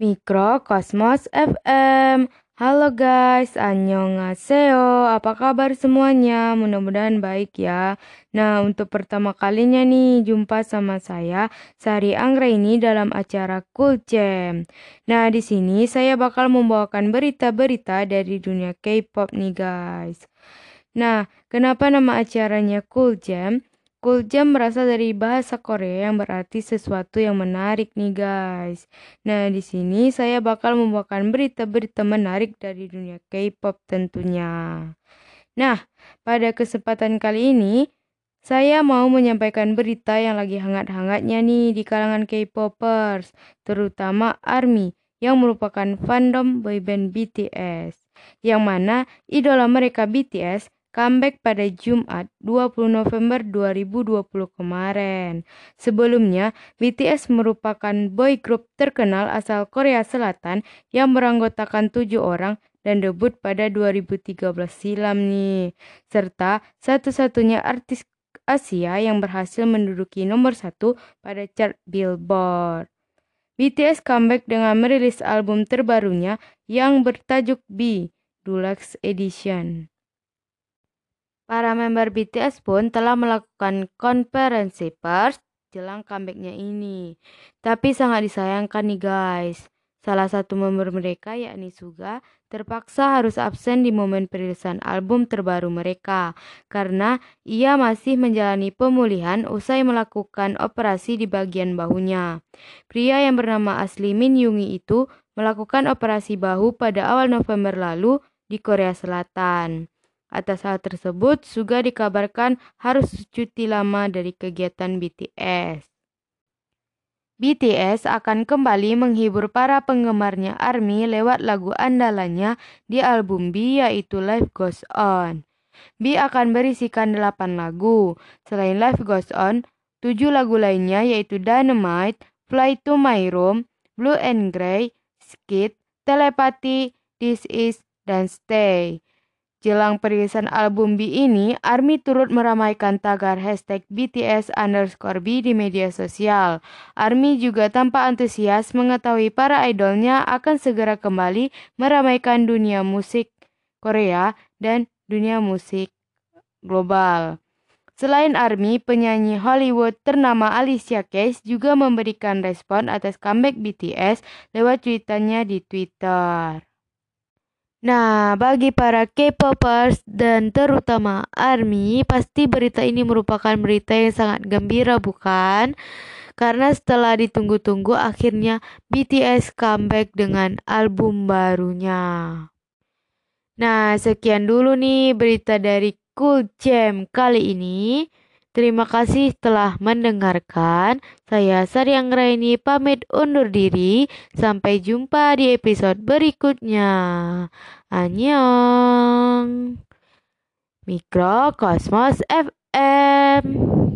Mikro Kosmos FM. Halo guys, annyeonghaseyo. Apa kabar semuanya? Mudah-mudahan baik ya. Nah, untuk pertama kalinya nih jumpa sama saya Sari Anggra ini dalam acara Cool Jam. Nah, di sini saya bakal membawakan berita-berita dari dunia K-pop nih guys. Nah, kenapa nama acaranya Cool Jam? Cool Jam berasal dari bahasa Korea yang berarti sesuatu yang menarik nih guys. Nah, di sini saya bakal membawakan berita-berita menarik dari dunia K-pop tentunya. Nah, pada kesempatan kali ini saya mau menyampaikan berita yang lagi hangat-hangatnya nih di kalangan K-popers, terutama ARMY yang merupakan fandom boyband BTS. Yang mana idola mereka BTS comeback pada Jumat 20 November 2020 kemarin. Sebelumnya, BTS merupakan boy group terkenal asal Korea Selatan yang beranggotakan tujuh orang dan debut pada 2013 silam nih. Serta satu-satunya artis Asia yang berhasil menduduki nomor satu pada chart Billboard. BTS comeback dengan merilis album terbarunya yang bertajuk B, Deluxe Edition. Para member BTS pun telah melakukan konferensi pers jelang comebacknya ini. Tapi sangat disayangkan nih guys. Salah satu member mereka yakni Suga terpaksa harus absen di momen perilisan album terbaru mereka karena ia masih menjalani pemulihan usai melakukan operasi di bagian bahunya. Pria yang bernama asli Min Yungi itu melakukan operasi bahu pada awal November lalu di Korea Selatan. Atas hal tersebut, Suga dikabarkan harus cuti lama dari kegiatan BTS. BTS akan kembali menghibur para penggemarnya ARMY lewat lagu andalannya di album B yaitu Life Goes On. B akan berisikan 8 lagu. Selain Life Goes On, 7 lagu lainnya yaitu Dynamite, Fly to My Room, Blue and Grey, Skid, Telepathy, This Is, dan Stay. Jelang perilisan album B ini, ARMY turut meramaikan tagar hashtag BTS underscore B di media sosial. ARMY juga tampak antusias mengetahui para idolnya akan segera kembali meramaikan dunia musik Korea dan dunia musik global. Selain ARMY, penyanyi Hollywood ternama Alicia Keys juga memberikan respon atas comeback BTS lewat cuitannya di Twitter. Nah, bagi para K-popers dan terutama ARMY, pasti berita ini merupakan berita yang sangat gembira bukan? Karena setelah ditunggu-tunggu akhirnya BTS comeback dengan album barunya. Nah, sekian dulu nih berita dari Cool Jam kali ini. Terima kasih telah mendengarkan. Saya Saryang Raini pamit undur diri. Sampai jumpa di episode berikutnya. Annyeong. Mikro Kosmos FM.